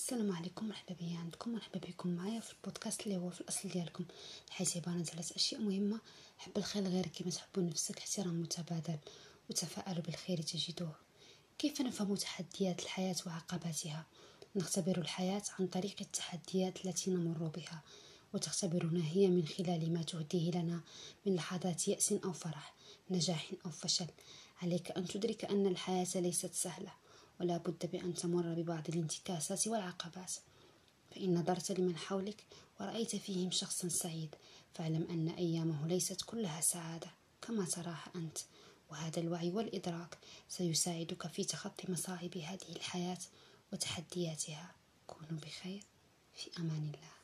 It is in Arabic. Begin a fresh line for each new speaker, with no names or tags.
السلام عليكم مرحبا بيا عندكم مرحبا بكم معايا في البودكاست اللي هو في الأصل ديالكم. الحياة عباره ثلاث أشياء مهمة. حب الخير غير كما تحب نفسك احترام متبادل وتفاءلوا بالخير تجدوه. كيف نفهم تحديات الحياة وعقباتها؟ نختبر الحياة عن طريق التحديات التي نمر بها وتختبرنا هي من خلال ما تهديه لنا من لحظات يأس أو فرح نجاح أو فشل. عليك أن تدرك أن الحياة ليست سهلة. ولا بد بأن تمر ببعض الانتكاسات والعقبات فإن نظرت لمن حولك ورأيت فيهم شخصا سعيد فاعلم أن أيامه ليست كلها سعادة كما تراها أنت. وهذا الوعي والإدراك سيساعدك في تخطي مصاعب هذه الحياة وتحدياتها. كونوا بخير في أمان الله.